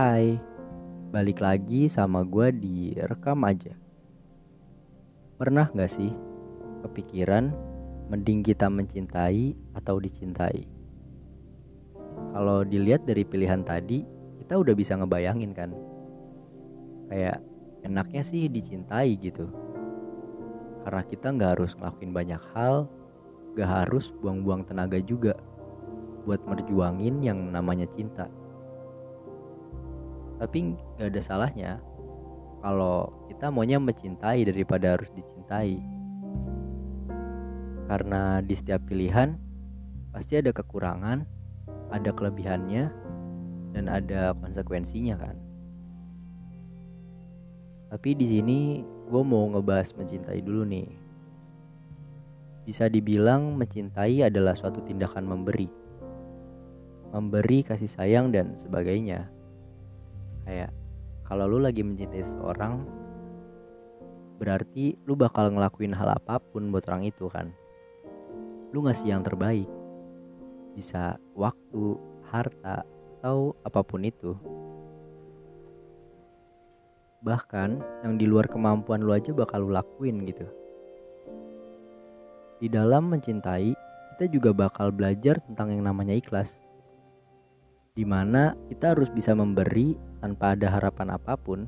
Hai, balik lagi sama gue di rekam aja. Pernah gak sih kepikiran mending kita mencintai atau dicintai? Kalau dilihat dari pilihan tadi, kita udah bisa ngebayangin kan. Kayak enaknya sih dicintai gitu. Karena kita nggak harus ngelakuin banyak hal, gak harus buang-buang tenaga juga buat merjuangin yang namanya cinta. Tapi gak ada salahnya kalau kita maunya mencintai daripada harus dicintai. Karena di setiap pilihan pasti ada kekurangan, ada kelebihannya, dan ada konsekuensinya kan. Tapi di sini gue mau ngebahas mencintai dulu nih. Bisa dibilang mencintai adalah suatu tindakan memberi. Memberi kasih sayang dan sebagainya. Kayak kalau lu lagi mencintai seseorang berarti lu bakal ngelakuin hal apa pun buat orang itu kan. Lu ngasih yang terbaik. Bisa waktu, harta, atau apa pun itu. Bahkan yang di luar kemampuan lu aja bakal lu lakuin gitu. Di dalam mencintai, kita juga bakal belajar tentang yang namanya ikhlas. Di mana kita harus bisa memberi tanpa ada harapan apa pun,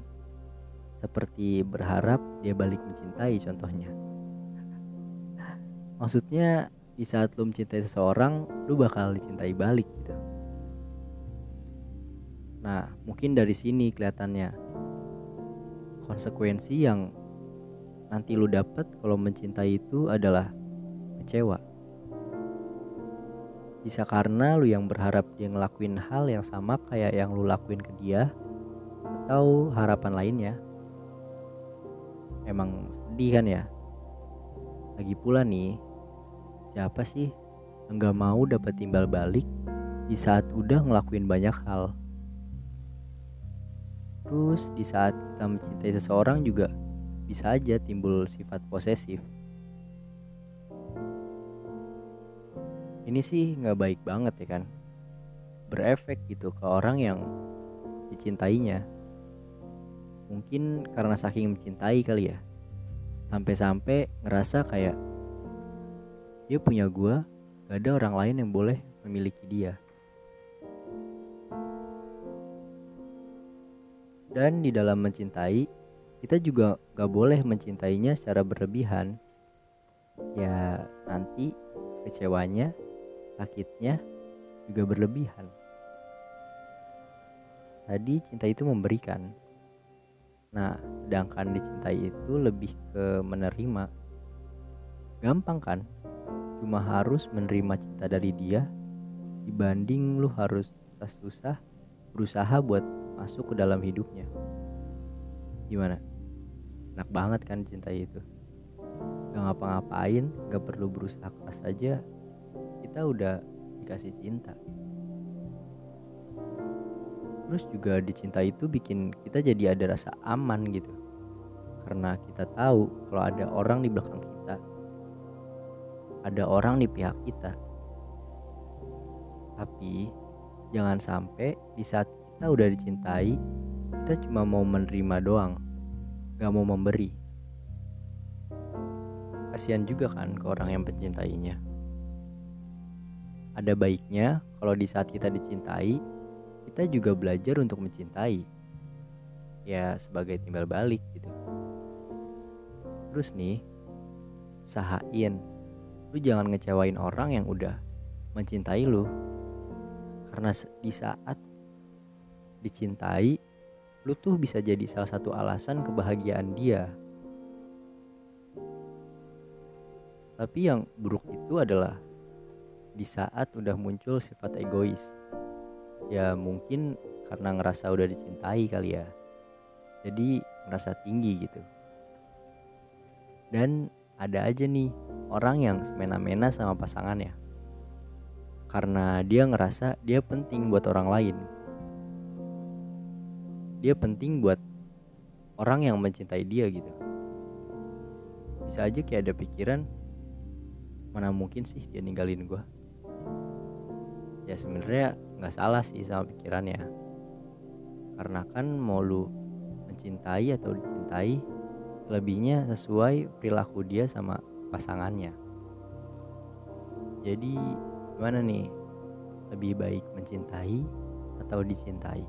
seperti berharap dia balik mencintai contohnya. Maksudnya di saat lu mencintai seseorang, lu bakal dicintai balik gitu. Nah, mungkin dari sini kelihatannya konsekuensi yang nanti lu dapat kalau mencintai itu adalah kecewa. Bisa karena lu yang berharap dia ngelakuin hal yang sama kayak yang lu lakuin ke dia atau harapan lainnya. Emang sedih kan ya? Lagi pula nih, siapa sih yang gak mau dapat timbal balik di saat udah ngelakuin banyak hal? Terus di saat kita mencintai seseorang juga bisa aja timbul sifat posesif. Ini sih nggak baik banget ya kan. Berefek gitu ke orang yang dicintainya. Mungkin karena saking mencintai kali ya. Sampai-sampai ngerasa kayak dia punya gua, gak ada orang lain yang boleh memiliki dia. Dan di dalam mencintai, kita juga gak boleh mencintainya secara berlebihan. Ya nanti kecewanya, sakitnya juga berlebihan. Tadi cinta itu memberikan. Nah, sedangkan dicintai itu lebih ke menerima. Gampang kan? Cuma harus menerima cinta dari dia dibanding lu harus susah berusaha buat masuk ke dalam hidupnya. Gimana? Enak banget kan cinta itu. Gak ngapa-ngapain, gak perlu berusaha keras saja, kita udah dikasih cinta. Terus juga dicinta itu bikin kita jadi ada rasa aman gitu. Karena kita tahu kalau ada orang di belakang kita. Ada orang di pihak kita. Tapi jangan sampai di saat kita udah dicintai, kita cuma mau menerima doang, gak mau memberi. Kasihan juga kan ke orang yang mencintainya. Ada baiknya kalau di saat kita dicintai, kita juga belajar untuk mencintai. Ya sebagai timbal balik gitu. Terus nih, usahain lu jangan ngecewain orang yang udah mencintai lu. Karena di saat dicintai, lu tuh bisa jadi salah satu alasan kebahagiaan dia. Tapi yang buruk itu adalah di saat udah muncul sifat egois. Ya mungkin karena ngerasa udah dicintai kali ya. Jadi ngerasa tinggi gitu. Dan ada aja nih orang yang semena-mena sama pasangannya. Karena dia ngerasa dia penting buat orang lain. Dia penting buat orang yang mencintai dia gitu. Bisa aja kayak ada pikiran mana mungkin sih dia ninggalin gue ya sebenarnya nggak salah sih sama pikirannya. Karena kan mau lu mencintai atau dicintai lebihnya sesuai perilaku dia sama pasangannya. Jadi gimana nih? Lebih baik mencintai atau dicintai